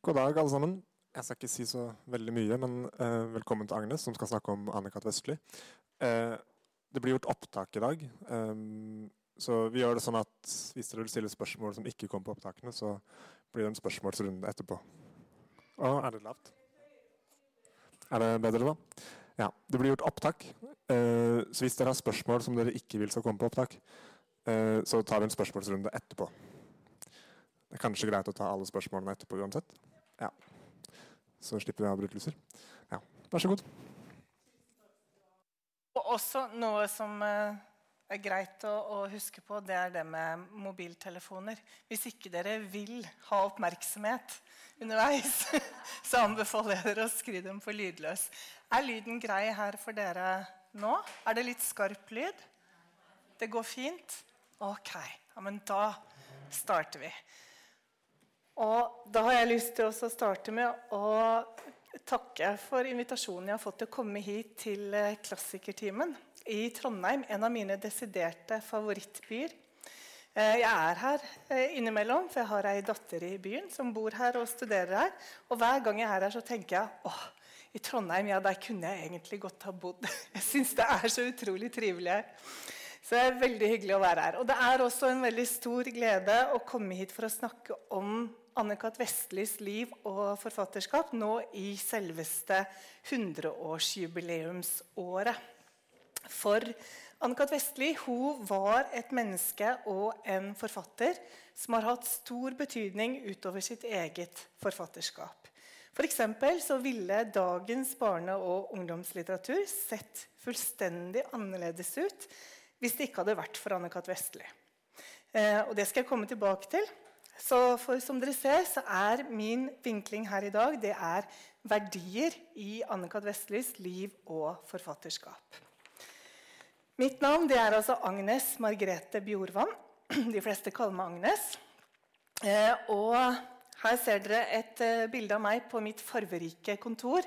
God dag, alle sammen. Jeg skal ikke si så veldig mye, men uh, velkommen til Agnes, som skal snakke om Anne-Kat. Vestli. Uh, det blir gjort opptak i dag, um, så vi gjør det sånn at hvis dere vil stille spørsmål som ikke kom på opptakene, så blir det en spørsmålsrunde etterpå. Å, er det lavt? Er det bedre, da? Ja. Det blir gjort opptak, uh, så hvis dere har spørsmål som dere ikke vil skal komme på opptak, så tar vi en spørsmålsrunde etterpå. Det er kanskje greit å ta alle spørsmålene etterpå uansett. Ja. Så slipper vi avbrytelser. Ja, vær så god. Og også noe som eh, er greit å, å, huske på, det er det med mobiltelefoner. Hvis ikke dere vil ha oppmerksomhet underveis, så anbefaler jeg dere å skru dem på lydløs. Er lyden grei her for dere nå? Er det litt skarp lyd? Det går fint? Ok. Ja, men da starter vi. Og da har jeg lyst til å starte med å takke for invitasjonen jeg har fått til å komme hit til eh, Klassikertimen i Trondheim. En av mine desiderte favorittbyer. Eh, jeg er her eh, innimellom, for jeg har ei datter i byen som bor her og studerer her. Og hver gang jeg er her, så tenker jeg åh, i Trondheim ja, der kunne jeg egentlig godt ha bodd. Jeg syns det er så utrolig trivelig her. Så det er veldig hyggelig å være her. Og det er også en veldig stor glede å komme hit for å snakke om Anne-Kat. Vestlys liv og forfatterskap nå i selveste 100-årsjubileumsåret. For Anne-Kat. Vestli hun var et menneske og en forfatter som har hatt stor betydning utover sitt eget forfatterskap. For så ville dagens barne- og ungdomslitteratur sett fullstendig annerledes ut hvis det ikke hadde vært for Anne-Kat. Vestli. Eh, og det skal jeg komme tilbake til. Så for, som dere ser, så er min vinkling her i dag det er verdier i Anne-Kat. Vestlis liv og forfatterskap. Mitt navn det er altså Agnes Margrethe Bjorvann. De fleste kaller meg Agnes. Eh, og her ser dere et eh, bilde av meg på mitt farverike kontor.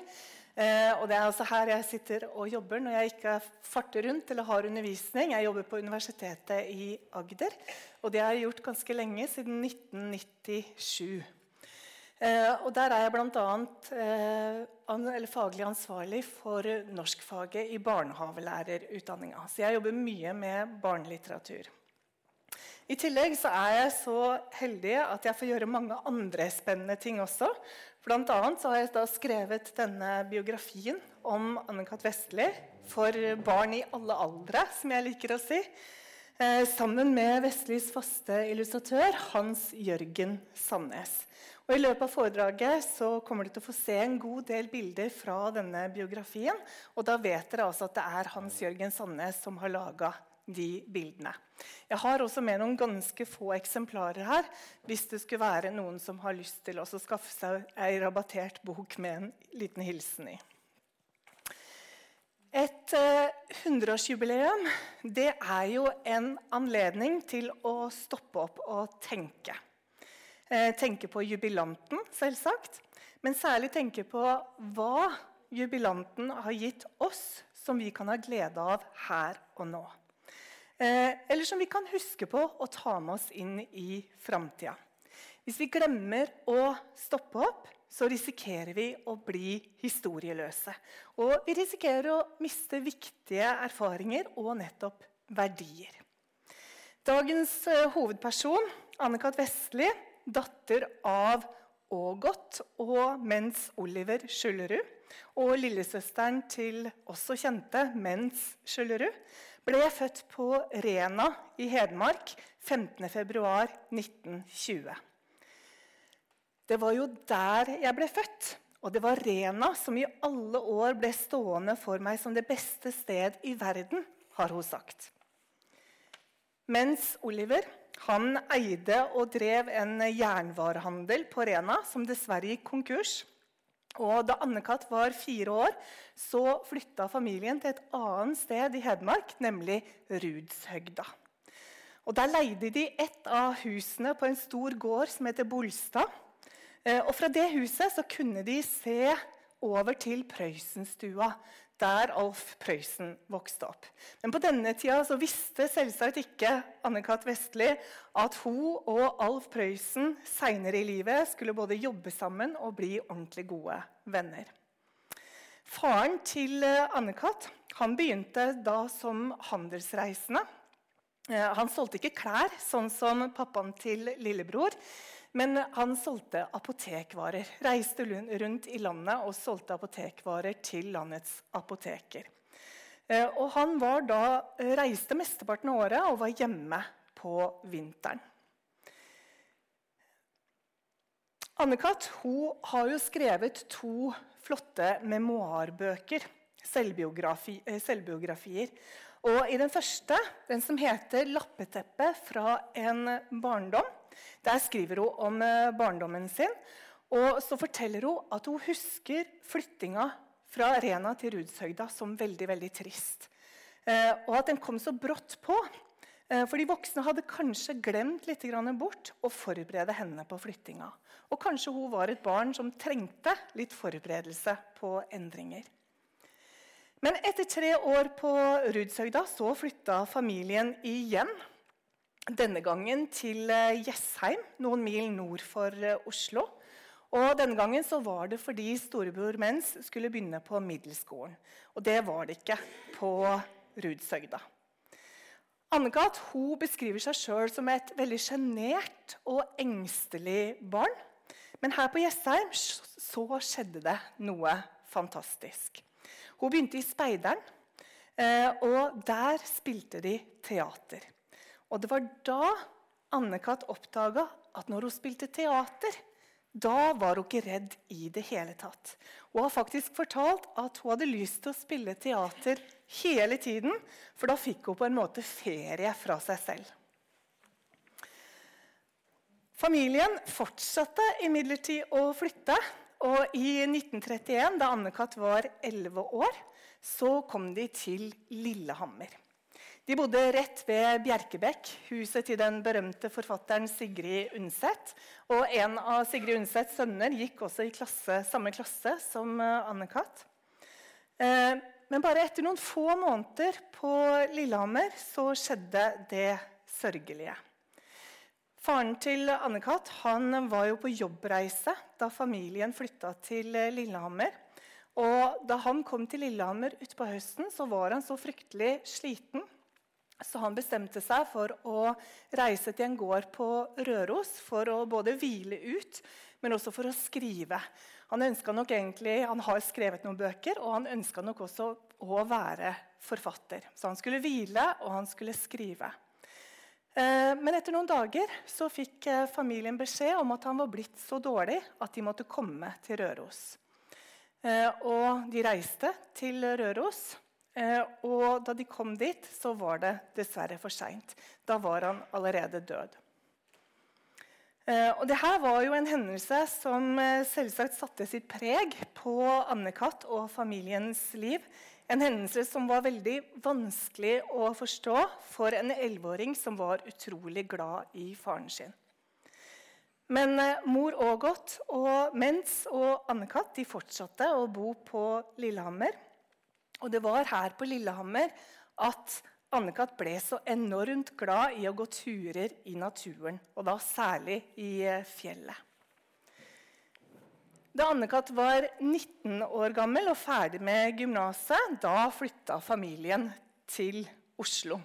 Eh, og Det er altså her jeg sitter og jobber når jeg ikke farter rundt eller har undervisning. Jeg jobber på Universitetet i Agder, og det har jeg gjort ganske lenge, siden 1997. Eh, og Der er jeg bl.a. Eh, faglig ansvarlig for norskfaget i barnehavelærerutdanninga. Så jeg jobber mye med barnelitteratur. I tillegg så er jeg så heldig at jeg får gjøre mange andre spennende ting også. Blant annet så har jeg da skrevet denne biografien om Anne-Kat. Vestli for barn i alle aldre, som jeg liker å si. Eh, sammen med Vestlis faste illustratør Hans Jørgen Sandnes. Og I løpet av foredraget så kommer du til å få se en god del bilder fra denne biografien. Og da vet dere altså at det er Hans Jørgen Sandnes som har laga de bildene. Jeg har også med noen ganske få eksemplarer her hvis det skulle være noen som har lyst til å skaffe seg ei rabattert bok med en liten hilsen i. Et hundreårsjubileum 100-årsjubileum det er jo en anledning til å stoppe opp og tenke. Eh, tenke på jubilanten, selvsagt, men særlig tenke på hva jubilanten har gitt oss som vi kan ha glede av her og nå. Eh, eller som vi kan huske på å ta med oss inn i framtida. Hvis vi glemmer å stoppe opp, så risikerer vi å bli historieløse. Og vi risikerer å miste viktige erfaringer og nettopp verdier. Dagens uh, hovedperson, Anne-Kat. Vestli, datter av Ågot og Mens Oliver Skjøllerud, og lillesøsteren til også kjente Mens Skjøllerud, ble født på Rena i Hedmark 15.2.1920. Det var jo der jeg ble født, og det var Rena som i alle år ble stående for meg som det beste sted i verden, har hun sagt. Mens Oliver han eide og drev en jernvarehandel på Rena som dessverre gikk konkurs. Og Da Anne-Kat. var fire år, så flytta familien til et annet sted i Hedmark, nemlig Rudshøgda. Og Der leide de et av husene på en stor gård som heter Bolstad. Eh, og Fra det huset så kunne de se over til Prøysenstua, der Alf Prøysen vokste opp. Men på denne tida så visste selvsagt ikke Anne-Cath. Vestli at hun og Alf Prøysen seinere i livet skulle både jobbe sammen og bli ordentlig gode venner. Faren til eh, Anne-Cath begynte da som handelsreisende. Eh, han solgte ikke klær, sånn som pappaen til lillebror. Men han solgte apotekvarer. Reiste rundt i landet og solgte apotekvarer til landets apoteker. Eh, og han da, eh, reiste mesteparten av året og var hjemme på vinteren. Anne-Kat. har jo skrevet to flotte memoarbøker, selvbiografi, eh, selvbiografier. Og I den første, den som heter 'Lappeteppe fra en barndom', der skriver hun om eh, barndommen sin. Og så forteller hun at hun husker flyttinga fra Rena til Rudshøgda som veldig veldig trist. Eh, og at den kom så brått på. Eh, for de voksne hadde kanskje glemt litt bort å forberede henne på flyttinga. Og kanskje hun var et barn som trengte litt forberedelse på endringer. Men etter tre år på Rudshøgda så flytta familien igjen denne gangen til eh, Jessheim, noen mil nord for eh, Oslo. Og Denne gangen så var det fordi storebror Mens skulle begynne på middelskolen. Og det var det ikke på Rudsøgda. Anne-Kat. beskriver seg sjøl som et veldig sjenert og engstelig barn. Men her på Jessheim så skjedde det noe fantastisk. Hun begynte i Speideren, eh, og der spilte de teater. Og det var da Anne-Kat. oppdaga at når hun spilte teater, da var hun ikke redd i det hele tatt. Hun har faktisk fortalt at hun hadde lyst til å spille teater hele tiden, for da fikk hun på en måte ferie fra seg selv. Familien fortsatte imidlertid å flytte. Og i 1931, da Anne-Kat. var 11 år, så kom de til Lillehammer. De bodde rett ved Bjerkebekk, huset til den berømte forfatteren Sigrid Undset. Og en av Sigrid Undsets sønner gikk også i klasse, samme klasse som eh, Anne-Kat. Eh, men bare etter noen få måneder på Lillehammer så skjedde det sørgelige. Faren til Anne-Kat. var jo på jobbreise da familien flytta til Lillehammer. Og da han kom til Lillehammer utpå høsten, så var han så fryktelig sliten så han bestemte seg for å reise til en gård på Røros for å både hvile ut, men også for å skrive. Han, egentlig, han har skrevet noen bøker, og han ønska nok også å være forfatter. Så han skulle hvile, og han skulle skrive. Eh, men etter noen dager så fikk eh, familien beskjed om at han var blitt så dårlig at de måtte komme til Røros. Eh, og de reiste til Røros. Eh, og da de kom dit, så var det dessverre for seint. Da var han allerede død. Og og Dette var jo en hendelse som eh, selvsagt satte sitt preg på Anne-Kat. og familiens liv. En hendelse som var veldig vanskelig å forstå for en elleveåring som var utrolig glad i faren sin. Men mor Ågot og Mens og Anne-Kat. fortsatte å bo på Lillehammer. Og det var her på Lillehammer at Anne-Kat. ble så enormt glad i å gå turer i naturen, og da særlig i eh, fjellet. Da Anne-Kat. var 19 år gammel og ferdig med gymnaset, da flytta familien til Oslo.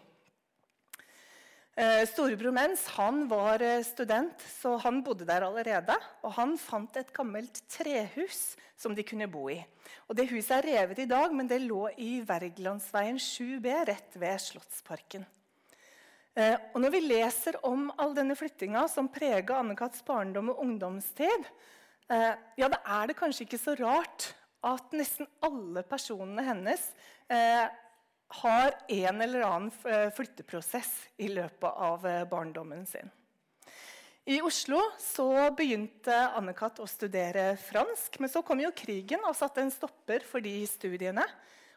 Eh, storebror Mens han var eh, student, så han bodde der allerede. Og han fant et gammelt trehus som de kunne bo i. Og Det huset er revet i dag, men det lå i Wergelandsveien 7B, rett ved Slottsparken. Eh, og Når vi leser om all denne flyttinga som prega Anne-Kats barndom og ungdomstid, ja, da er det kanskje ikke så rart at nesten alle personene hennes har en eller annen eh, flytteprosess i løpet av eh, barndommen sin. I Oslo begynte Anne-Kat. å studere fransk. Men så kom jo krigen og satte en stopper for de studiene.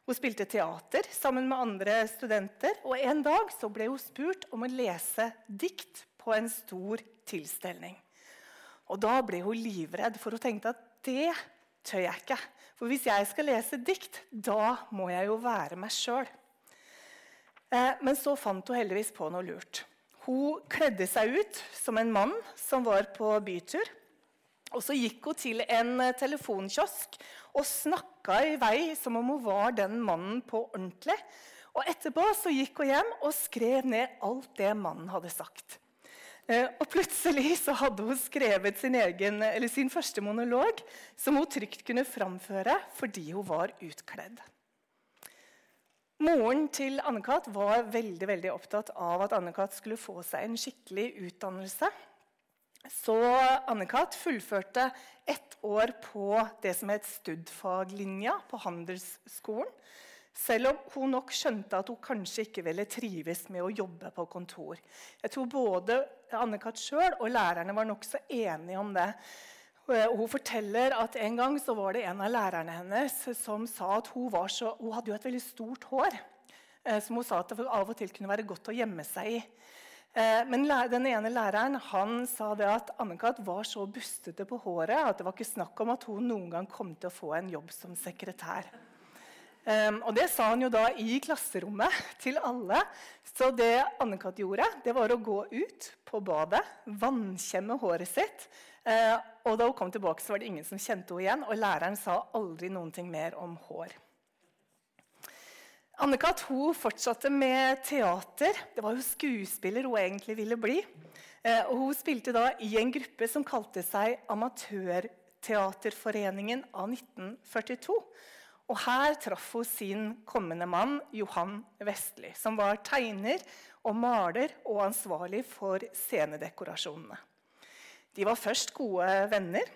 Hun spilte teater sammen med andre studenter. Og en dag ble hun spurt om å lese dikt på en stor tilstelning. Og da ble hun livredd, for hun tenkte at det tør jeg ikke. For hvis jeg skal lese dikt, da må jeg jo være meg sjøl. Eh, men så fant hun heldigvis på noe lurt. Hun kledde seg ut som en mann som var på bytur. Og så gikk hun til en eh, telefonkiosk og snakka i vei som om hun var den mannen på ordentlig. Og etterpå så gikk hun hjem og skrev ned alt det mannen hadde sagt. Eh, og plutselig så hadde hun skrevet sin, egen, sin første monolog, som hun trygt kunne framføre fordi hun var utkledd. Moren til Anne-Kat. var veldig veldig opptatt av at Anne-Kat. skulle få seg en skikkelig utdannelse. Så Anne-Kat. fullførte ett år på det som het studfaglinja på Handelsskolen. Selv om hun nok skjønte at hun kanskje ikke ville trives med å jobbe på kontor. Jeg tror både Anne-Kat. sjøl og lærerne var nokså enige om det. Eh, og hun forteller at En gang så var det en av lærerne hennes som sa at hun, så, hun hadde jo et veldig stort hår. Eh, som hun sa at det av og til kunne være godt å gjemme seg i. Eh, men den ene læreren han sa det at Anne-Kat. var så bustete på håret at det var ikke snakk om at hun noen gang kom til å få en jobb som sekretær. Og Det sa han jo da i klasserommet til alle. Så det Anne-Kat. gjorde, det var å gå ut på badet, vannkjemme håret sitt og da hun kom tilbake, så var det ingen som kjente henne igjen, og læreren sa aldri noen ting mer om hår. Anne-Kat. fortsatte med teater. Det var jo skuespiller hun egentlig ville bli. Eh, og hun spilte da i en gruppe som kalte seg Amatørteaterforeningen av 1942. Og her traff hun sin kommende mann Johan Vestli, som var tegner og maler og ansvarlig for scenedekorasjonene. De var først gode venner.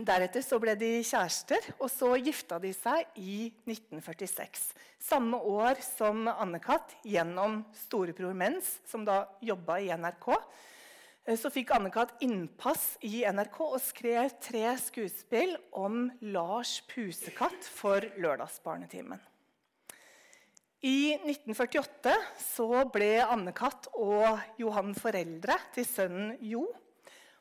Deretter så ble de kjærester, og så gifta de seg i 1946. Samme år som Anne-Kat. gjennom storebror Mens, som da jobba i NRK. Eh, så fikk Anne-Kat. innpass i NRK og skrev tre skuespill om Lars Pusekatt for Lørdagsbarnetimen. I 1948 så ble Anne-Kat. og Johan foreldre til sønnen Jo.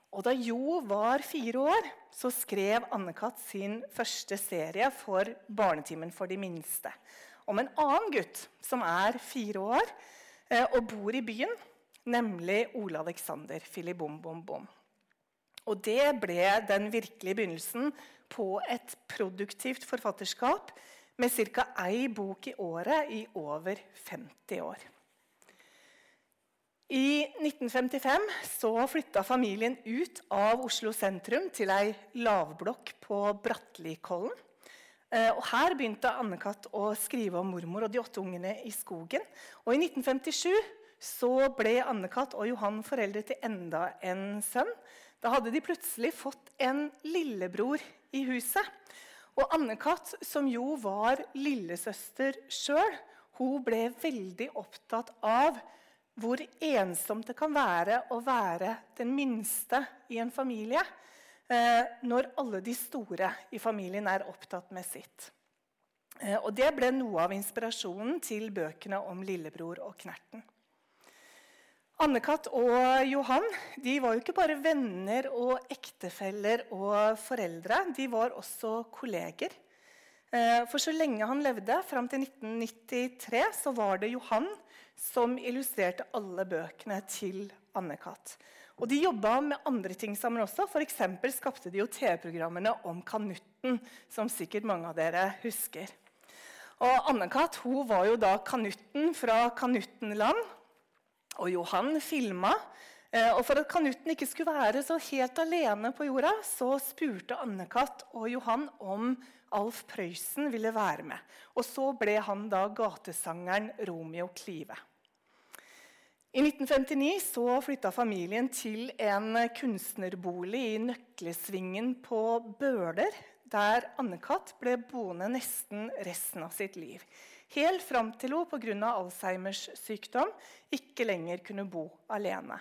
Og da Jo var fire år, så skrev Anne-Kat. sin første serie for Barnetimen for de minste. Om en annen gutt som er fire år eh, og bor i byen, nemlig Ole Alexander Filibom-bom-bom. Og det ble den virkelige begynnelsen på et produktivt forfatterskap med ca. ei bok i året i over 50 år. I 1955 så flytta familien ut av Oslo sentrum til ei lavblokk på Brattlikollen. Eh, og her begynte Anne-Kat. å skrive om mormor og de åtte ungene i skogen. Og i 1957 så ble Anne-Kat. og Johan foreldre til enda en sønn. Da hadde de plutselig fått en lillebror i huset. Og Anne-Kat., som jo var lillesøster sjøl, hun ble veldig opptatt av hvor ensomt det kan være å være den minste i en familie eh, når alle de store i familien er opptatt med sitt. Eh, og Det ble noe av inspirasjonen til bøkene om lillebror og Knerten. Anne-Kat. og Johan de var jo ikke bare venner og ektefeller og foreldre. De var også kolleger. Eh, for så lenge han levde, fram til 1993, så var det Johan som illustrerte alle bøkene til Anne-Kat. Og De jobba med andre ting sammen også. F.eks. skapte de jo TV-programmene om Kanutten, som sikkert mange av dere husker. Og Anne-Kat var jo da Kanutten fra Kanuttenland. Og Johan filma. Eh, og For at Kanutten ikke skulle være så helt alene på jorda, så spurte Anne-Kat og Johan om Alf Prøysen ville være med. Og så ble han da gatesangeren Romeo Klive. I 1959 så flytta familien til en kunstnerbolig i Nøklesvingen på Bøler, der Anne-Kat. ble boende nesten resten av sitt liv. Helt fram til hun pga. Alzheimers sykdom ikke lenger kunne bo alene.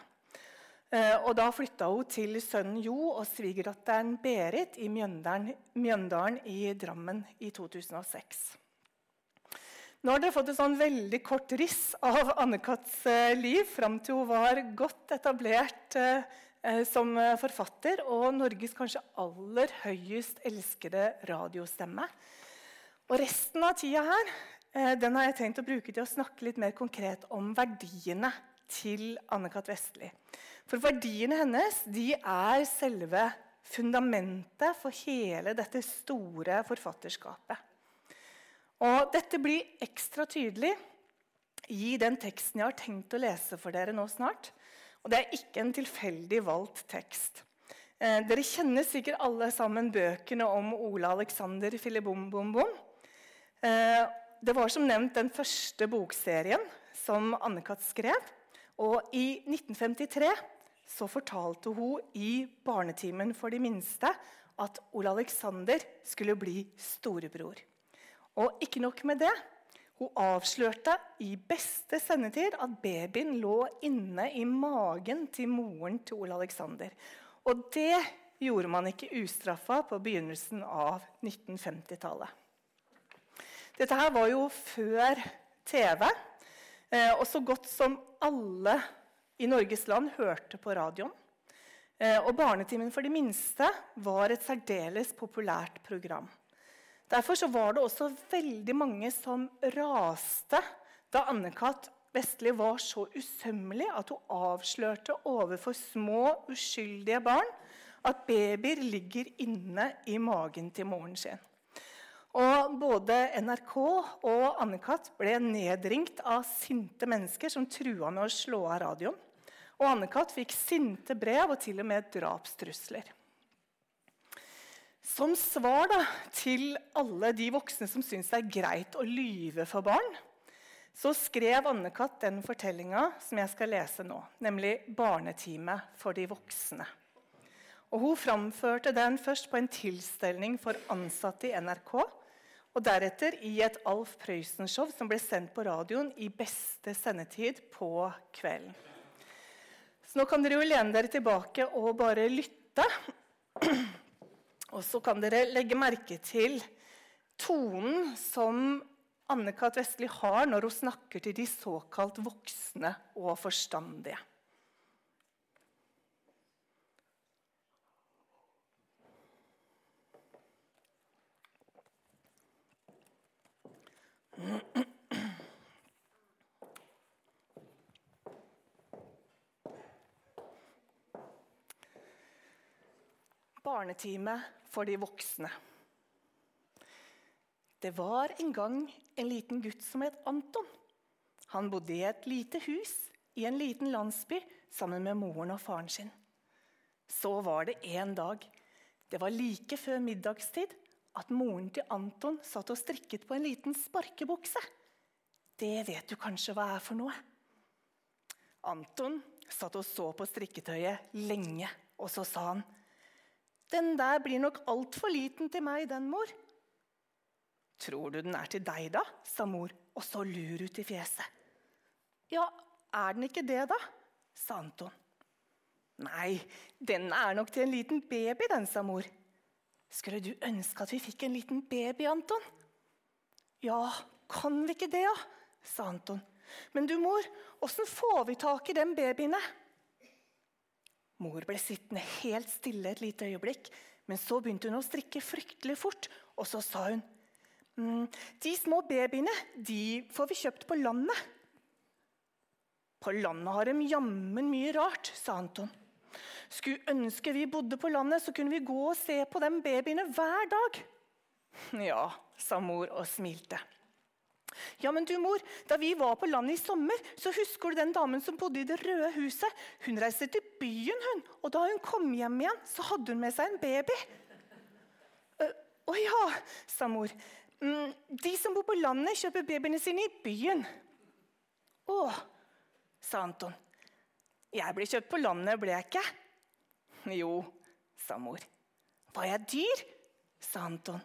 Eh, og Da flytta hun til sønnen Jo og svigerdatteren Berit i Mjøndalen, Mjøndalen i Drammen i 2006. Nå har dere fått et sånn veldig kort riss av Anne-Kats eh, liv fram til hun var godt etablert eh, eh, som forfatter og Norges kanskje aller høyest elskede radiostemme. Og resten av tida her den har jeg tenkt å bruke til å snakke litt mer konkret om verdiene til Anne-Kat. Vestli. For verdiene hennes de er selve fundamentet for hele dette store forfatterskapet. Og dette blir ekstra tydelig i den teksten jeg har tenkt å lese for dere nå snart. Og det er ikke en tilfeldig valgt tekst. Eh, dere kjenner sikkert alle sammen bøkene om Ola Alexander Filibom-bom-bom. Eh, det var som nevnt den første bokserien som Anne-Kat. skrev. Og i 1953 så fortalte hun i Barnetimen for de minste at Ole Alexander skulle bli storebror. Og ikke nok med det. Hun avslørte i beste sendetid at babyen lå inne i magen til moren til Ole Alexander. Og det gjorde man ikke ustraffa på begynnelsen av 1950-tallet. Dette her var jo før TV, eh, og så godt som alle i Norges land hørte på radioen. Eh, og Barnetimen for de minste var et særdeles populært program. Derfor var det også veldig mange som raste da Anne-Kat. Vestli var så usømmelig at hun avslørte overfor små, uskyldige barn at babyer ligger inne i magen til moren sin. Og Både NRK og Anne-Kat. ble nedringt av sinte mennesker som trua med å slå av radioen. Og Anne-Kat. fikk sinte brev og til og med drapstrusler. Som svar da, til alle de voksne som syns det er greit å lyve for barn, så skrev Anne-Kat. den fortellinga som jeg skal lese nå, nemlig 'Barnetime for de voksne'. Og Hun framførte den først på en tilstelning for ansatte i NRK, og deretter i et Alf Prøysen-show som ble sendt på radioen i beste sendetid på kvelden. Så nå kan dere jo lene dere tilbake og bare lytte. Og så kan dere legge merke til tonen som Anne-Kat. Vestli har når hun snakker til de såkalt voksne og forstandige. barnetime for de voksne. Det var en gang en liten gutt som het Anton. Han bodde i et lite hus i en liten landsby sammen med moren og faren sin. Så var det en dag, det var like før middagstid, at moren til Anton satt og strikket på en liten sparkebukse. Det vet du kanskje hva er for noe? Anton satt og så på strikketøyet lenge, og så sa han 'Den der blir nok altfor liten til meg, den, mor.' 'Tror du den er til deg, da?' sa mor, og så lur ut i fjeset. 'Ja, er den ikke det, da?' sa Anton. 'Nei, den er nok til en liten baby, den', sa mor. 'Skulle du ønske at vi fikk en liten baby, Anton?' 'Ja, kan vi ikke det, da?' sa Anton. 'Men du, mor, åssen får vi tak i den babyene?' Mor ble sittende helt stille et lite øyeblikk, men så begynte hun å strikke fryktelig fort, og så sa hun mm, De små babyene de får vi kjøpt på landet. På landet har de jammen mye rart, sa Anton. Skulle ønske vi bodde på landet, så kunne vi gå og se på de babyene hver dag. Ja, sa mor og smilte. Ja, men du, mor, Da vi var på landet i sommer, så husker du den damen som bodde i det røde huset? Hun reiste til byen, hun, og da hun kom hjem igjen, så hadde hun med seg en baby. Å uh, ja, sa mor. Mm, de som bor på landet, kjøper babyene sine i byen. Å, sa Anton. Jeg ble kjøpt på landet, ble jeg ikke? Jo, sa mor. Var jeg dyr? sa Anton.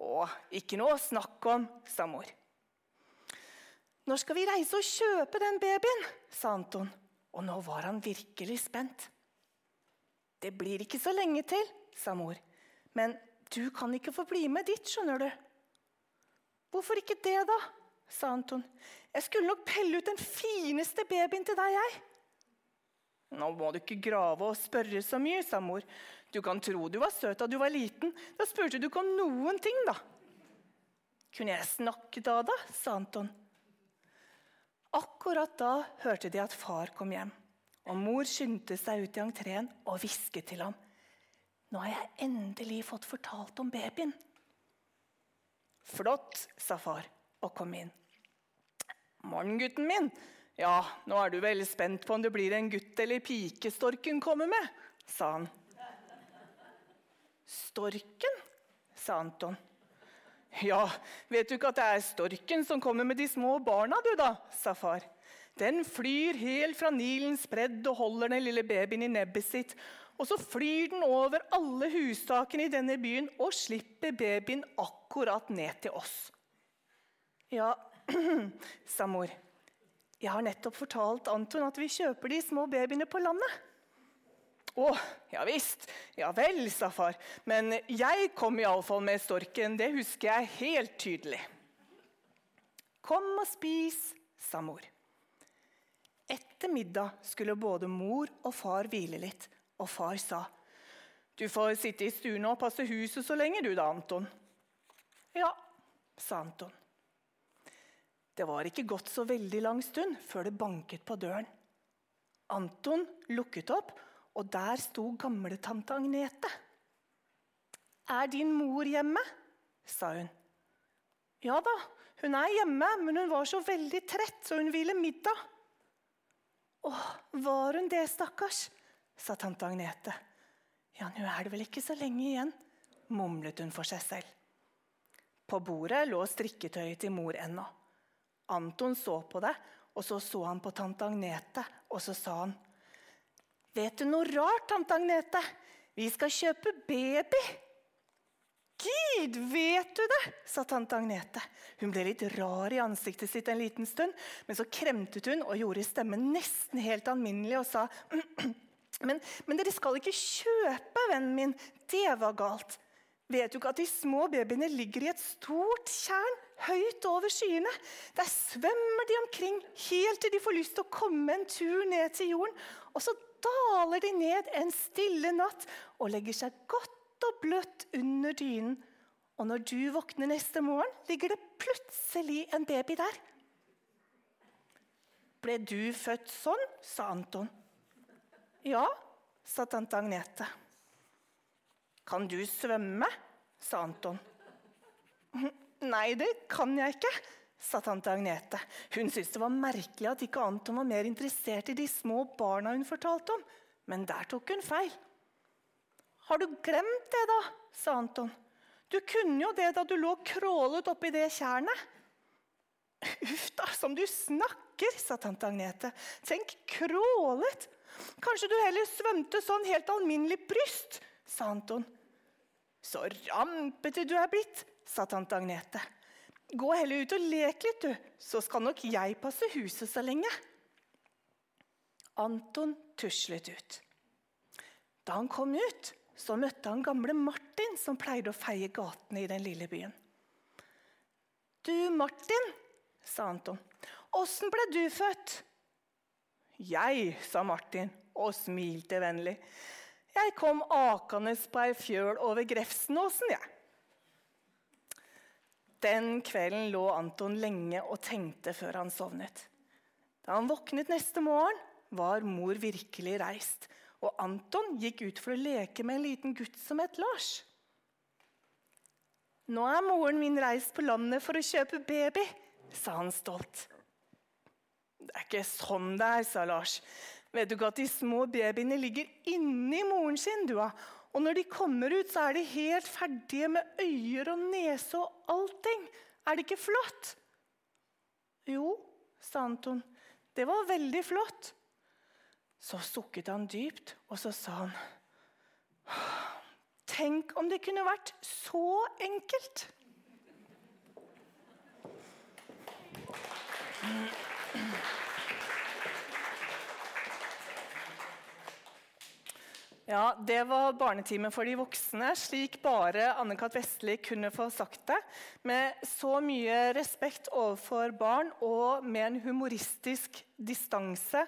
Å, ikke noe å snakke om, sa mor. Når skal vi reise og kjøpe den babyen? sa Anton. Og nå var han virkelig spent. Det blir ikke så lenge til, sa mor. Men du kan ikke få bli med dit, skjønner du. Hvorfor ikke det, da? sa Anton. Jeg skulle nok pelle ut den fineste babyen til deg, jeg. Nå må du ikke grave og spørre så mye, sa mor. Du kan tro du var søt da du var liten. Da spurte du ikke om noen ting, da. Kunne jeg snakke da, da? sa Anton. Akkurat da hørte de at far kom hjem, og mor skyndte seg ut i entreen og hvisket til ham. Nå har jeg endelig fått fortalt om babyen. Flott, sa far og kom inn. Morgen, gutten min. Ja, nå er du veldig spent på om det blir en gutt eller pike storken kommer med, sa han. Storken, sa Anton. Ja, vet du ikke at det er storken som kommer med de små barna, du da, sa far. Den flyr helt fra Nilens bredd og holder den lille babyen i nebbet sitt. Og så flyr den over alle hustakene i denne byen og slipper babyen akkurat ned til oss. Ja, sa mor. Jeg har nettopp fortalt Anton at vi kjøper de små babyene på landet. Å, ja visst. Ja vel, sa far. Men jeg kom iallfall med storken. Det husker jeg helt tydelig. Kom og spis, sa mor. Etter middag skulle både mor og far hvile litt, og far sa, 'Du får sitte i stuen og passe huset så lenge, du da, Anton.' 'Ja', sa Anton. Det var ikke gått så veldig lang stund før det banket på døren. Anton lukket opp og der sto gamletante Agnete. 'Er din mor hjemme?' sa hun. 'Ja da, hun er hjemme, men hun var så veldig trett, så hun ville middag.' 'Å, var hun det, stakkars?' sa tante Agnete. 'Ja, nå er det vel ikke så lenge igjen', mumlet hun for seg selv. På bordet lå strikketøyet til mor ennå. Anton så på det, og så så han på tante Agnete, og så sa han 'Vet du noe rart, tante Agnete? Vi skal kjøpe baby.' 'Gid, vet du det?' sa tante Agnete. Hun ble litt rar i ansiktet sitt en liten stund, men så kremtet hun og gjorde stemmen nesten helt alminnelig og sa men, men dere skal ikke kjøpe, vennen min. Det var galt. Vet du ikke at de små babyene ligger i et stort tjern høyt over skyene? Der svømmer de omkring helt til de får lyst til å komme en tur ned til jorden. Og så daler de ned en stille natt og legger seg godt og bløtt under dynen. Og når du våkner neste morgen, ligger det plutselig en baby der. Ble du født sånn? sa Anton. Ja, sa tante Agnete. Kan du svømme? sa Anton. Nei, det kan jeg ikke, sa tante Agnete. Hun syntes det var merkelig at ikke Anton var mer interessert i de små barna hun fortalte om. Men der tok hun feil. Har du glemt det, da? sa Anton. Du kunne jo det da du lå krålet oppi det tjernet. Uff da, som du snakker, sa tante Agnete. Tenk, krålet. Kanskje du heller svømte sånn helt alminnelig bryst, sa Anton. Så rampete du er blitt, sa tante Agnete. Gå heller ut og lek litt, du, så skal nok jeg passe huset så lenge. Anton tuslet ut. Da han kom ut, så møtte han gamle Martin, som pleide å feie gatene i den lille byen. Du, Martin, sa Anton, åssen ble du født? Jeg, sa Martin og smilte vennlig. Jeg kom akende på ei fjøl over Grefsenåsen, jeg. Den kvelden lå Anton lenge og tenkte før han sovnet. Da han våknet neste morgen, var mor virkelig reist, og Anton gikk ut for å leke med en liten gutt som het Lars. Nå er moren min reist på landet for å kjøpe baby, sa han stolt. Det er ikke sånn det er, sa Lars. Vet du ikke at de små babyene ligger inni moren sin, du, og når de kommer ut, så er de helt ferdige med øyer og nese og allting. Er det ikke flott? Jo, sa Anton. Det var veldig flott. Så sukket han dypt, og så sa han Tenk om det kunne vært så enkelt! Ja, Det var barnetime for de voksne, slik bare Anne-Kat. Vestli kunne få sagt det. Med så mye respekt overfor barn og med en humoristisk distanse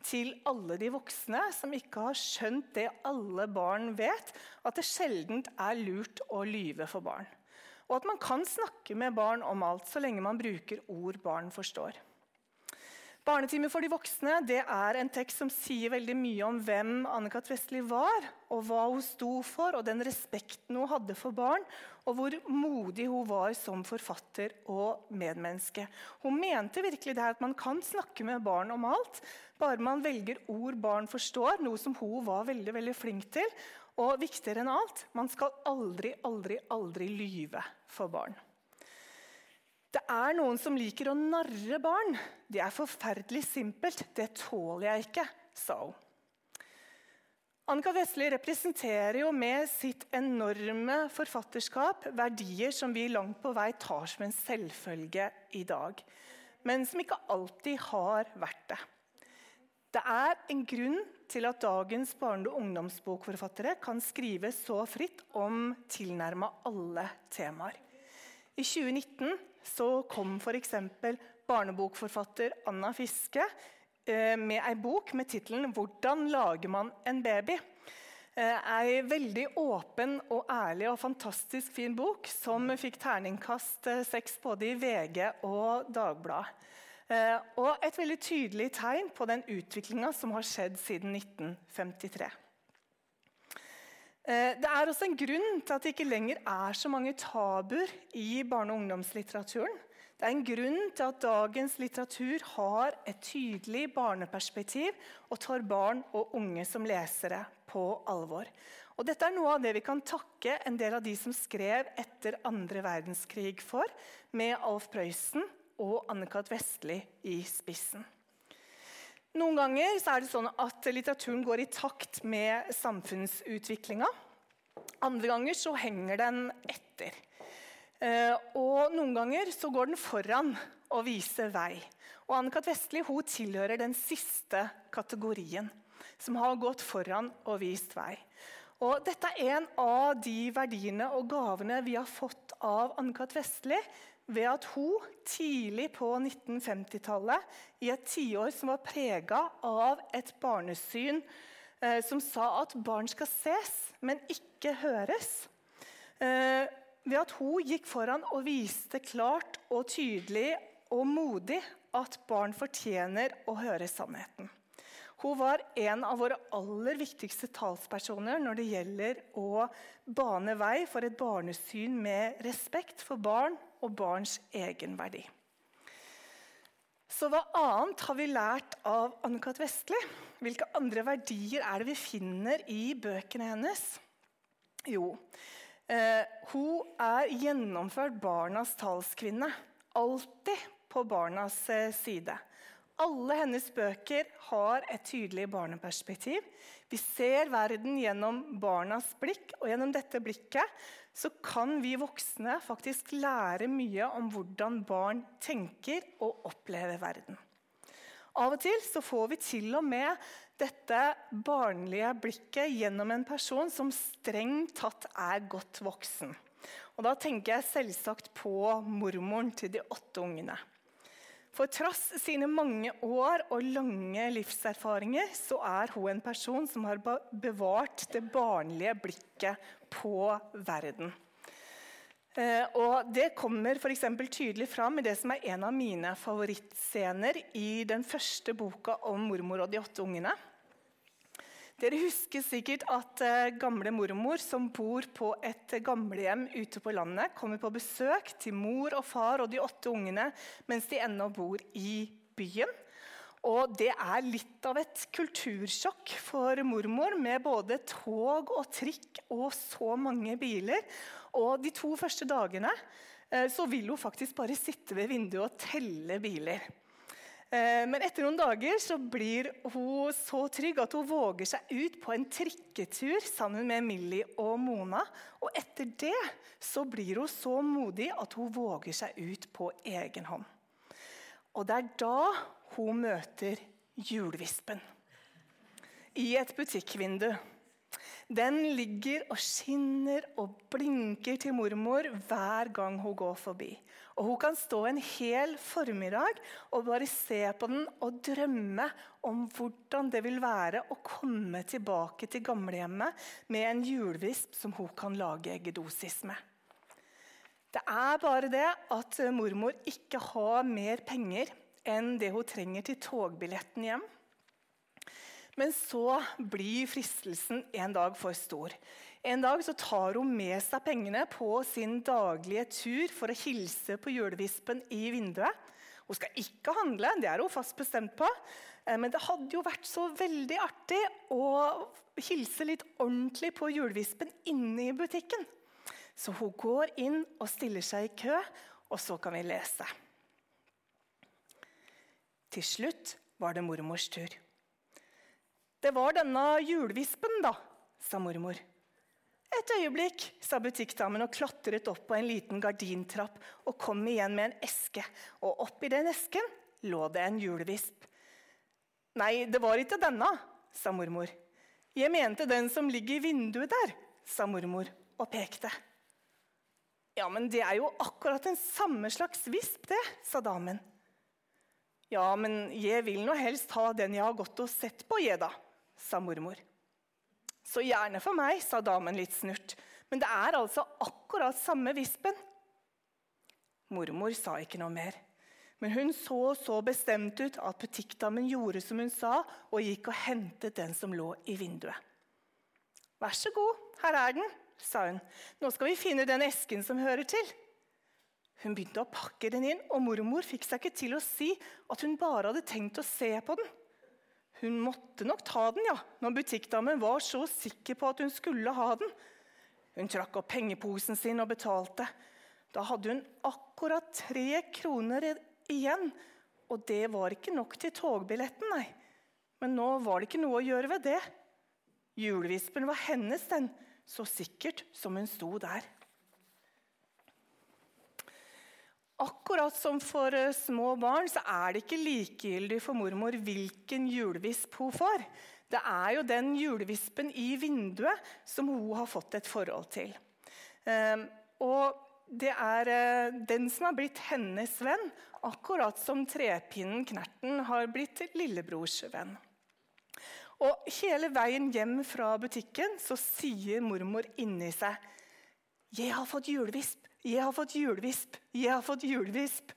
til alle de voksne som ikke har skjønt det alle barn vet, at det sjelden er lurt å lyve for barn. Og at man kan snakke med barn om alt så lenge man bruker ord barn forstår. Barnetime for de voksne det er en tekst som sier veldig mye om hvem Anne-Kat. Vestli var, og hva hun sto for, og den respekten hun hadde for barn, og hvor modig hun var som forfatter og medmenneske. Hun mente virkelig det at man kan snakke med barn om alt, bare man velger ord barn forstår, noe som hun var veldig, veldig flink til. Og viktigere enn alt, man skal aldri, aldri, aldri lyve for barn. Det er noen som liker å narre barn. Det er forferdelig simpelt. Det tåler jeg ikke, sa hun. Annika Vestli representerer jo med sitt enorme forfatterskap verdier som vi langt på vei tar som en selvfølge i dag, men som ikke alltid har vært det. Det er en grunn til at dagens barne- og ungdomsbokforfattere kan skrive så fritt om tilnærma alle temaer. I 2019 så kom f.eks. barnebokforfatter Anna Fiske eh, med ei bok med tittelen 'Hvordan lager man en baby?' Eh, ei veldig åpen og ærlig og fantastisk fin bok som fikk terningkast eh, seks både i VG og Dagbladet. Eh, og et veldig tydelig tegn på den utviklinga som har skjedd siden 1953. Eh, det er også en grunn til at det ikke lenger er så mange tabuer i barne- og ungdomslitteraturen. Det er en grunn til at dagens litteratur har et tydelig barneperspektiv og tar barn og unge som lesere på alvor. Og dette er noe av det vi kan takke en del av de som skrev etter andre verdenskrig for, med Alf Prøysen og Anne-Cath. Vestli i spissen. Noen ganger er det sånn at litteraturen går i takt med samfunnsutviklinga. Andre ganger så henger den etter. Eh, og noen ganger så går den foran og viser vei. Og Anne-Kat. Vestli tilhører den siste kategorien, som har gått foran og vist vei. Og dette er en av de verdiene og gavene vi har fått av Anne-Kat. Vestli ved at hun tidlig på 1950-tallet, i et tiår som var prega av et barnesyn eh, som sa at barn skal ses, men ikke høres eh, Ved at hun gikk foran og viste klart og tydelig og modig at barn fortjener å høre sannheten. Hun var en av våre aller viktigste talspersoner når det gjelder å bane vei for et barnesyn med respekt for barn og barns egenverdi. Så hva annet har vi lært av Anne-Kat. Vestli? Hvilke andre verdier er det vi finner i bøkene hennes? Jo, eh, hun er gjennomført barnas talskvinne. Alltid på barnas eh, side. Alle hennes bøker har et tydelig barneperspektiv. Vi ser verden gjennom barnas blikk, og gjennom dette blikket så kan vi voksne faktisk lære mye om hvordan barn tenker og opplever verden. Av og til så får vi til og med dette barnlige blikket gjennom en person som strengt tatt er godt voksen. Og Da tenker jeg selvsagt på mormoren til de åtte ungene. For trass sine mange år og lange livserfaringer så er hun en person som har bevart det barnlige blikket på verden. Eh, og Det kommer for tydelig fram i det som er en av mine favorittscener i den første boka om mormor og de åtte ungene. Dere husker sikkert at eh, gamle mormor som bor på et gamlehjem ute på landet, kommer på besøk til mor og far og de åtte ungene mens de ennå bor i byen. Og det er litt av et kultursjokk for mormor, med både tog og trikk og så mange biler. Og de to første dagene eh, så vil hun faktisk bare sitte ved vinduet og telle biler. Eh, men etter noen dager så blir hun så trygg at hun våger seg ut på en trikketur sammen med Millie og Mona. Og etter det så blir hun så modig at hun våger seg ut på egen hånd. Og det er da hun møter julevispen i et butikkvindu. Den ligger og skinner og blinker til mormor hver gang hun går forbi. Og Hun kan stå en hel formiddag og bare se på den og drømme om hvordan det vil være å komme tilbake til gamlehjemmet med en julevisp som hun kan lage eggedosis med. Det er bare det at mormor ikke har mer penger enn det hun trenger til togbilletten hjem. Men så blir fristelsen en dag for stor. En dag så tar hun med seg pengene på sin daglige tur for å hilse på julevispen i vinduet. Hun skal ikke handle, det er hun fast bestemt på. Eh, men det hadde jo vært så veldig artig å hilse litt ordentlig på julevispen inne i butikken. Så hun går inn og stiller seg i kø, og så kan vi lese. Til slutt var det mormors tur. Det var denne julevispen, da, sa mormor. Et øyeblikk, sa butikkdamen og klatret opp på en liten gardintrapp og kom igjen med en eske. Og oppi den esken lå det en julevisp. Nei, det var ikke denne, sa mormor. Jeg mente den som ligger i vinduet der, sa mormor og pekte. Ja, men det er jo akkurat den samme slags visp, det, sa damen. Ja, men jeg vil nå helst ha den jeg har gått og sett på, jeg, da, sa mormor. Så gjerne for meg, sa damen litt snurt. Men det er altså akkurat samme vispen. Mormor sa ikke noe mer. Men hun så så bestemt ut at butikkdamen gjorde som hun sa, og gikk og hentet den som lå i vinduet. Vær så god, her er den, sa hun. Nå skal vi finne den esken som hører til. Hun begynte å pakke den inn, og mormor fikk seg ikke til å si at hun bare hadde tenkt å se på den. Hun måtte nok ta den, ja, når butikkdamen var så sikker på at hun skulle ha den. Hun trakk opp pengeposen sin og betalte. Da hadde hun akkurat tre kroner igjen, og det var ikke nok til togbilletten, nei. Men nå var det ikke noe å gjøre ved det. Julevispen var hennes, den, så sikkert som hun sto der. Akkurat som for eh, små barn så er det ikke likegyldig for mormor hvilken julevisp hun får. Det er jo den julevispen i vinduet som hun har fått et forhold til. Ehm, og det er eh, den som har blitt hennes venn, akkurat som trepinnen Knerten har blitt lillebrors venn. Og hele veien hjem fra butikken så sier mormor inni seg 'Jeg har fått julevisp. 'Jeg har fått hjulvisp. jeg har fått hjulvisp.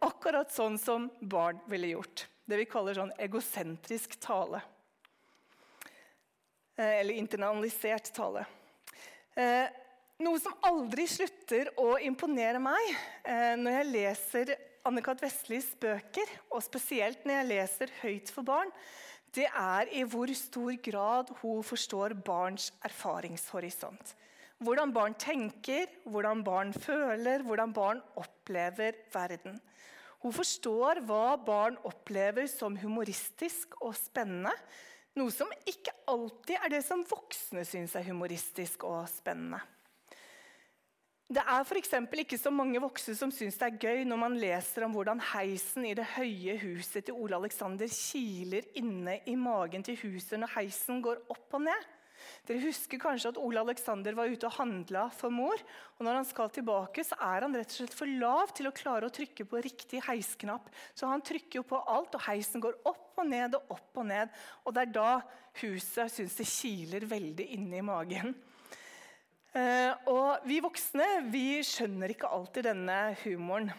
Akkurat sånn som barn ville gjort. Det vi kaller sånn egosentrisk tale. Eh, eller internalisert tale. Eh, noe som aldri slutter å imponere meg eh, når jeg leser Anne-Kat. Vestlis bøker, og spesielt når jeg leser høyt for barn, det er i hvor stor grad hun forstår barns erfaringshorisont. Hvordan barn tenker, hvordan barn føler, hvordan barn opplever verden. Hun forstår hva barn opplever som humoristisk og spennende. Noe som ikke alltid er det som voksne syns er humoristisk og spennende. Det er f.eks. ikke så mange voksne som syns det er gøy når man leser om hvordan heisen i det høye huset til Ole Alexander kiler inne i magen til huset når heisen går opp og ned. Dere husker kanskje at Ole Alexander var ute og handla for mor. og Når han skal tilbake, så er han rett og slett for lav til å klare å trykke på riktig heisknapp. Så han trykker jo på alt, og heisen går opp og ned og opp og ned. Og det er da huset syns det kiler veldig inni magen. Eh, og vi voksne vi skjønner ikke alltid denne humoren.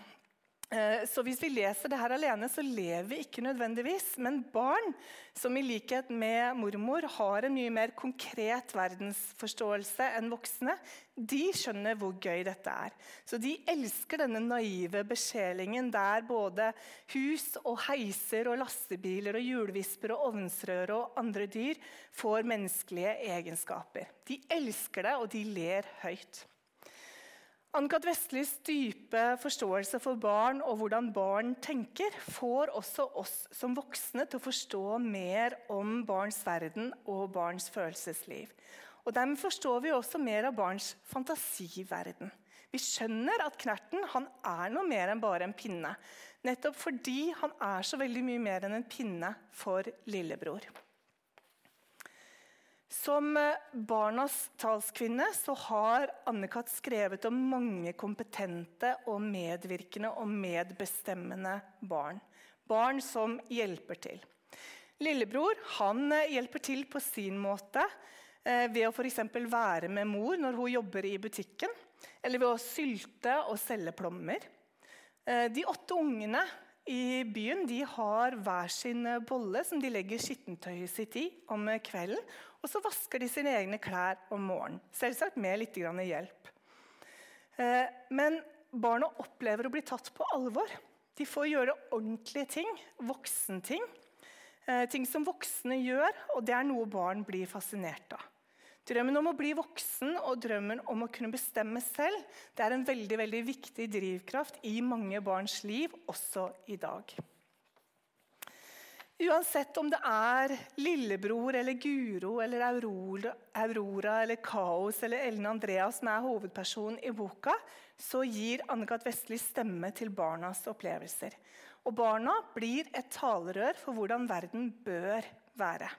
Eh, så hvis vi leser det her alene, så lever vi ikke nødvendigvis. Men barn som i likhet med mormor har en mye mer konkret verdensforståelse enn voksne, de skjønner hvor gøy dette er. Så de elsker denne naive besjelingen der både hus og heiser og lastebiler og hjulvisper og ovnsrør og andre dyr får menneskelige egenskaper. De elsker det, og de ler høyt. Ann-Kat. Vestlis dype forståelse for barn og hvordan barn tenker, får også oss som voksne til å forstå mer om barns verden og barns følelsesliv. Og Dermed forstår vi også mer av barns fantasiverden. Vi skjønner at Knerten han er noe mer enn bare en pinne. Nettopp fordi han er så veldig mye mer enn en pinne for lillebror. Som eh, barnas talskvinne så har Anne-Kat. skrevet om mange kompetente og medvirkende og medbestemmende barn. Barn som hjelper til. Lillebror han eh, hjelper til på sin måte eh, ved å f.eks. være med mor når hun jobber i butikken, eller ved å sylte og selge plommer. De åtte ungene i byen de har hver sin bolle som de legger skittentøyet sitt i om kvelden. Og så vasker de sine egne klær om morgenen, selvsagt med litt hjelp. Men barna opplever å bli tatt på alvor. De får gjøre ordentlige ting, voksenting. Eh, ting som voksne gjør, og det er noe barn blir fascinert av. Drømmen om å bli voksen og drømmen om å kunne bestemme selv det er en veldig, veldig viktig drivkraft i mange barns liv, også i dag. Uansett om det er lillebror eller Guro eller Aurora, eller Kaos eller Ellen Andrea som er hovedpersonen i boka, så gir Anne-Kat. Vestli stemme til barnas opplevelser. Og barna blir et talerør for hvordan verden bør være.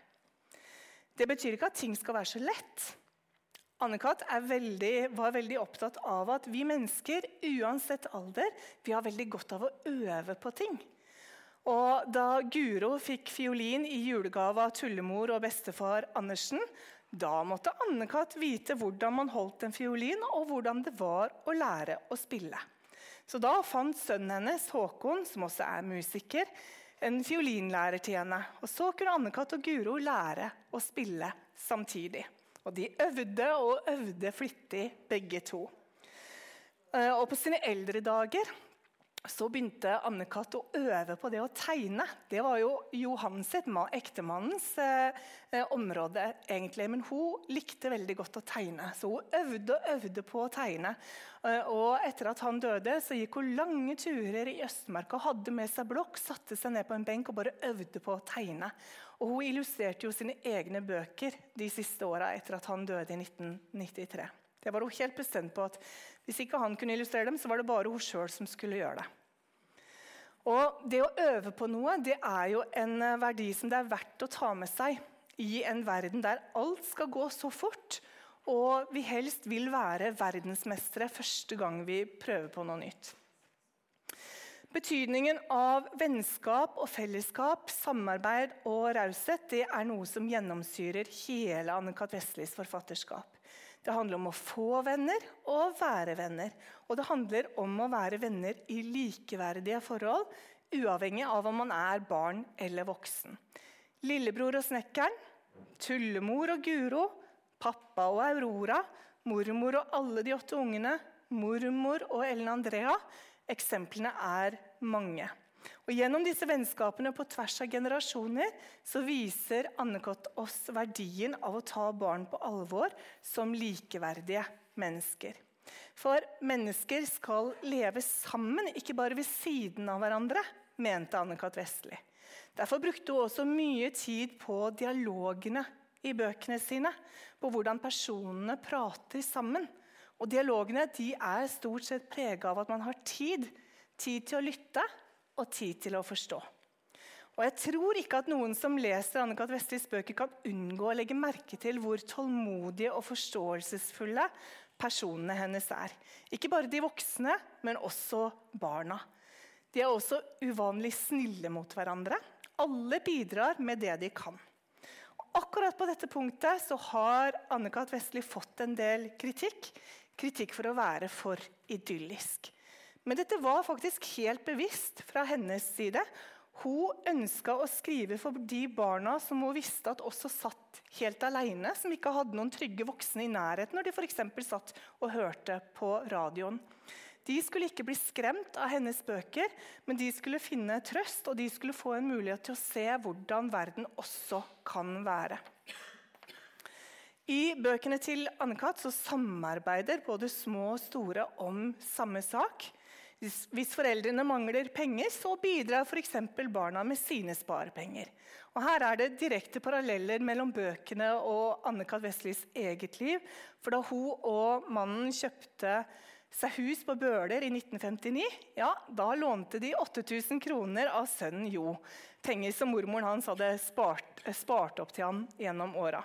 Det betyr ikke at ting skal være så lett. Anne-Kat. var veldig opptatt av at vi mennesker, uansett alder, vi har veldig godt av å øve på ting. Og da Guro fikk fiolin i julegave av tullemor og bestefar Andersen, da måtte Anne-Kat. vite hvordan man holdt en fiolin, og hvordan det var å lære å spille. Så da fant sønnen hennes, Håkon, som også er musiker, en fiolinlærer til henne. Og så kunne Anne-Kat. og Guro lære å spille samtidig. Og de øvde og øvde flittig, begge to. Eh, og på sine eldre dager så begynte Anne-Kat. å øve på det å tegne. Det var jo Johan sitt, ektemannens eh, eh, område, egentlig. Men hun likte veldig godt å tegne, så hun øvde og øvde på å tegne. Eh, og etter at han døde, så gikk hun lange turer i Østmarka, hadde med seg blokk, satte seg ned på en benk og bare øvde på å tegne. Og hun illustrerte jo sine egne bøker de siste åra etter at han døde i 1993. Det var hun helt bestemt på at Hvis ikke han kunne illustrere dem, så var det bare hun sjøl som skulle gjøre det. Og Det å øve på noe det er jo en eh, verdi som det er verdt å ta med seg i en verden der alt skal gå så fort, og vi helst vil være verdensmestere første gang vi prøver på noe nytt. Betydningen av vennskap og fellesskap, samarbeid og raushet det er noe som gjennomsyrer hele Anne-Kat. Vestlis forfatterskap. Det handler om å få venner og være venner. Og det handler om å være venner i likeverdige forhold, uavhengig av om man er barn eller voksen. Lillebror og snekkeren, tullemor og Guro, pappa og Aurora, mormor og alle de åtte ungene, mormor og Ellen Andrea. Eksemplene er mange. Og Gjennom disse vennskapene på tvers av generasjoner så viser Annekott oss verdien av å ta barn på alvor som likeverdige mennesker. For mennesker skal leve sammen, ikke bare ved siden av hverandre, mente Anne-Kat. Vestli. Derfor brukte hun også mye tid på dialogene i bøkene sine. På hvordan personene prater sammen. Og Dialogene er stort sett prega av at man har tid. Tid til å lytte og tid til å forstå. Og Jeg tror ikke at noen som leser Anne-Kat. Vestlis bøker, kan unngå å legge merke til hvor tålmodige og forståelsesfulle personene hennes er. Ikke bare de voksne, men også barna. De er også uvanlig snille mot hverandre. Alle bidrar med det de kan. Og akkurat på dette punktet så har Anne-Kat. Vestli fått en del kritikk. Kritikk for å være for idyllisk. Men dette var faktisk helt bevisst fra hennes side. Hun ønska å skrive for de barna som hun visste at også satt helt alene, som ikke hadde noen trygge voksne i nærheten når de f.eks. satt og hørte på radioen. De skulle ikke bli skremt av hennes bøker, men de skulle finne trøst og de skulle få en mulighet til å se hvordan verden også kan være. I bøkene til Anne-Kat. samarbeider både små og store om samme sak. Hvis foreldrene mangler penger, så bidrar f.eks. barna med sine sparepenger. Og her er det direkte paralleller mellom bøkene og Anne-Kat. Vestlis eget liv. For da hun og mannen kjøpte seg hus på Bøler i 1959, ja, da lånte de 8000 kroner av sønnen Jo. Penger som mormoren hans hadde spart, spart opp til han gjennom åra.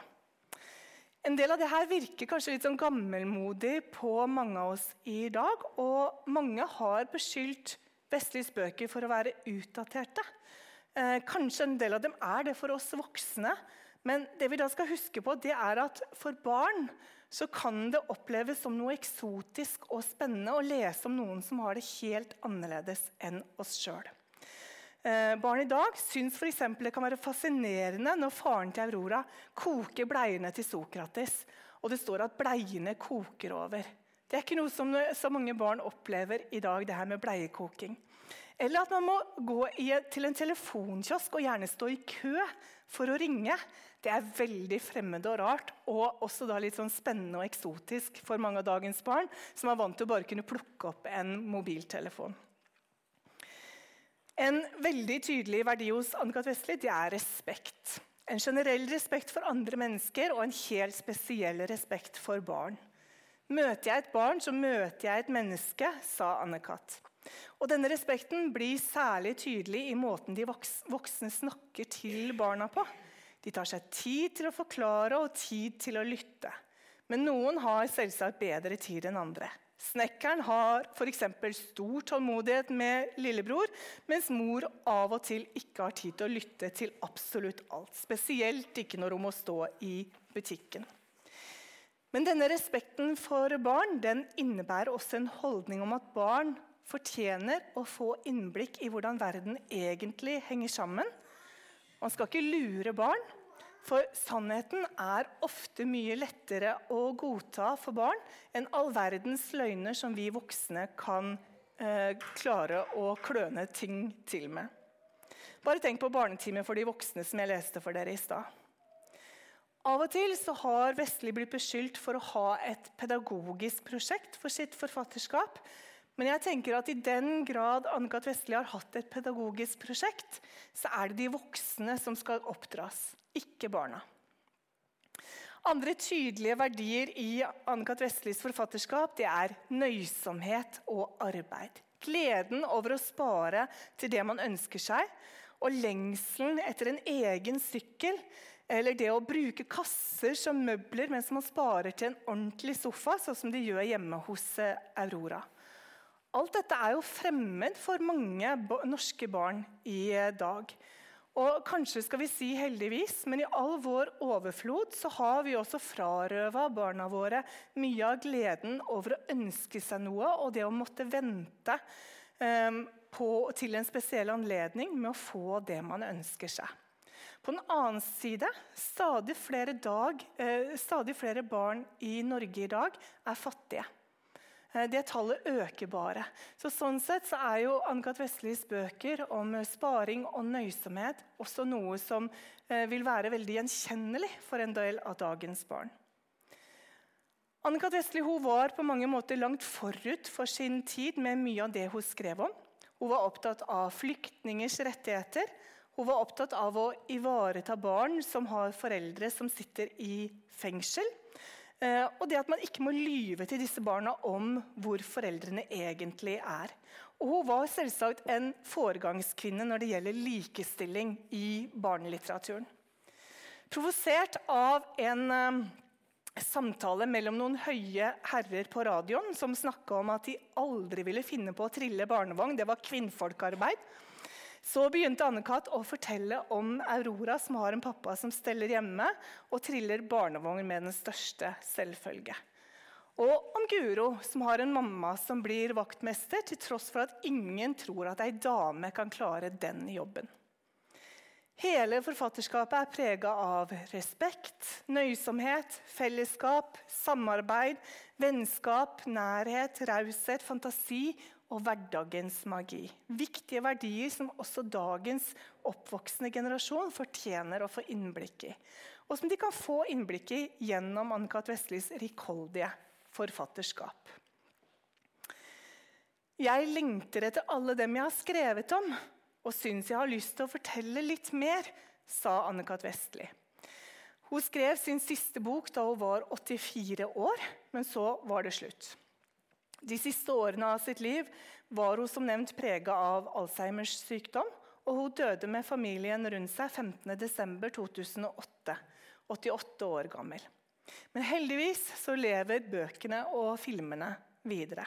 En del av det her virker kanskje litt sånn gammelmodig på mange av oss i dag. Og mange har beskyldt vestlige spøker for å være utdaterte. Eh, kanskje en del av dem er det for oss voksne. Men det vi da skal huske på, det er at for barn så kan det oppleves som noe eksotisk og spennende å lese om noen som har det helt annerledes enn oss sjøl. Eh, barn i dag syns f.eks. det kan være fascinerende når faren til Aurora koker bleiene til Sokrates, og det står at bleiene koker over. Det er ikke noe som så mange barn opplever i dag, det her med bleiekoking. Eller at man må gå til en telefonkiosk og gjerne stå i kø for å ringe. Det er veldig fremmed og rart, og også litt sånn spennende og eksotisk for mange av dagens barn, som er vant til å bare kunne plukke opp en mobiltelefon. En veldig tydelig verdi hos Anne-Kat. Vestli er respekt. En generell respekt for andre mennesker og en helt spesiell respekt for barn. Møter jeg et barn, så møter jeg et menneske, sa Anne-Kat. Og denne respekten blir særlig tydelig i måten de voksne snakker til barna på. De tar seg tid til å forklare og tid til å lytte. Men noen har selvsagt bedre tid enn andre. Snekkeren har f.eks. stor tålmodighet med lillebror, mens mor av og til ikke har tid til å lytte til absolutt alt. Spesielt ikke når hun må stå i butikken. Men denne respekten for barn den innebærer også en holdning om at barn fortjener å få innblikk i hvordan verden egentlig henger sammen. Man skal ikke lure barn, for sannheten er ofte mye lettere å godta for barn enn all verdens løgner som vi voksne kan eh, klare å kløne ting til med. Bare tenk på barnetimen for de voksne som jeg leste for dere i stad. Av og til så har Vestli blitt beskyldt for å ha et pedagogisk prosjekt for sitt forfatterskap. Men jeg tenker at i den grad Anne-Kat. Vestli har hatt et pedagogisk prosjekt, så er det de voksne som skal oppdras ikke barna. Andre tydelige verdier i Anne-Kat. Vestlis forfatterskap det er nøysomhet og arbeid. Gleden over å spare til det man ønsker seg, og lengselen etter en egen sykkel eller det å bruke kasser som møbler mens man sparer til en ordentlig sofa, sånn som de gjør hjemme hos eh, Aurora. Alt dette er jo fremmed for mange norske barn i eh, dag. Og kanskje skal vi si heldigvis, men i all vår overflod så har vi også frarøva barna våre mye av gleden over å ønske seg noe og det å måtte vente um, på, til en spesiell anledning med å få det man ønsker seg. På den annen side, stadig flere, dag, eh, stadig flere barn i Norge i dag er fattige. Eh, det tallet øker bare. Så sånn sett så er jo Ann-Kat. Vestlis bøker om sparing og nøysomhet også noe som eh, vil være veldig gjenkjennelig for en del av dagens barn. Ann-Kat. Vestli var på mange måter langt forut for sin tid med mye av det hun skrev om. Hun var opptatt av flyktningers rettigheter. Hun var opptatt av å ivareta barn som har foreldre som sitter i fengsel. Eh, og det at man ikke må lyve til disse barna om hvor foreldrene egentlig er. Og hun var selvsagt en foregangskvinne når det gjelder likestilling i barnelitteraturen. Provosert av en um, samtale mellom noen høye herrer på radioen som snakka om at de aldri ville finne på å trille barnevogn, det var kvinnfolkarbeid, så begynte Anne-Kat. å fortelle om Aurora, som har en pappa som steller hjemme og triller barnevogn med den største selvfølge. Og om Guro, som har en mamma som blir vaktmester, til tross for at ingen tror at ei dame kan klare den jobben. Hele forfatterskapet er prega av respekt, nøysomhet, fellesskap, samarbeid, vennskap, nærhet, raushet, fantasi og hverdagens magi. Viktige verdier som også dagens oppvoksende generasjon fortjener å få innblikk i. Og som de kan få innblikk i gjennom Ann-Kat. Vestlis rikholdige forfatterskap. Jeg lengter etter alle dem jeg har skrevet om, og syns jeg har lyst til å fortelle litt mer, sa Anne-Kat. Vestli. Hun skrev sin siste bok da hun var 84 år, men så var det slutt. De siste årene av sitt liv var hun som nevnt prega av Alzheimers sykdom, og hun døde med familien rundt seg 15.12.2008, 88 år gammel. Men heldigvis så lever bøkene og filmene videre.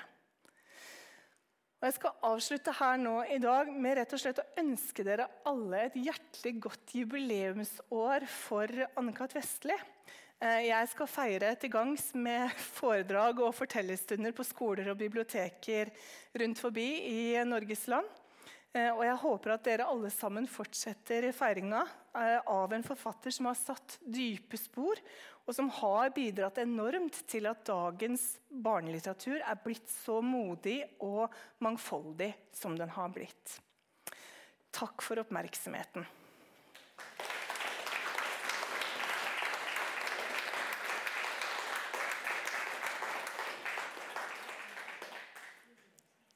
Og Jeg skal avslutte her nå i dag med rett og slett å ønske dere alle et hjertelig godt jubileumsår for Anne-Cath. Vestli. Eh, jeg skal feire til gangs med foredrag og fortellerstunder på skoler og biblioteker rundt forbi i Norges land. Eh, og jeg håper at dere alle sammen fortsetter feiringa eh, av en forfatter som har satt dype spor, og som har bidratt enormt til at dagens barnelitteratur er blitt så modig og mangfoldig som den har blitt. Takk for oppmerksomheten.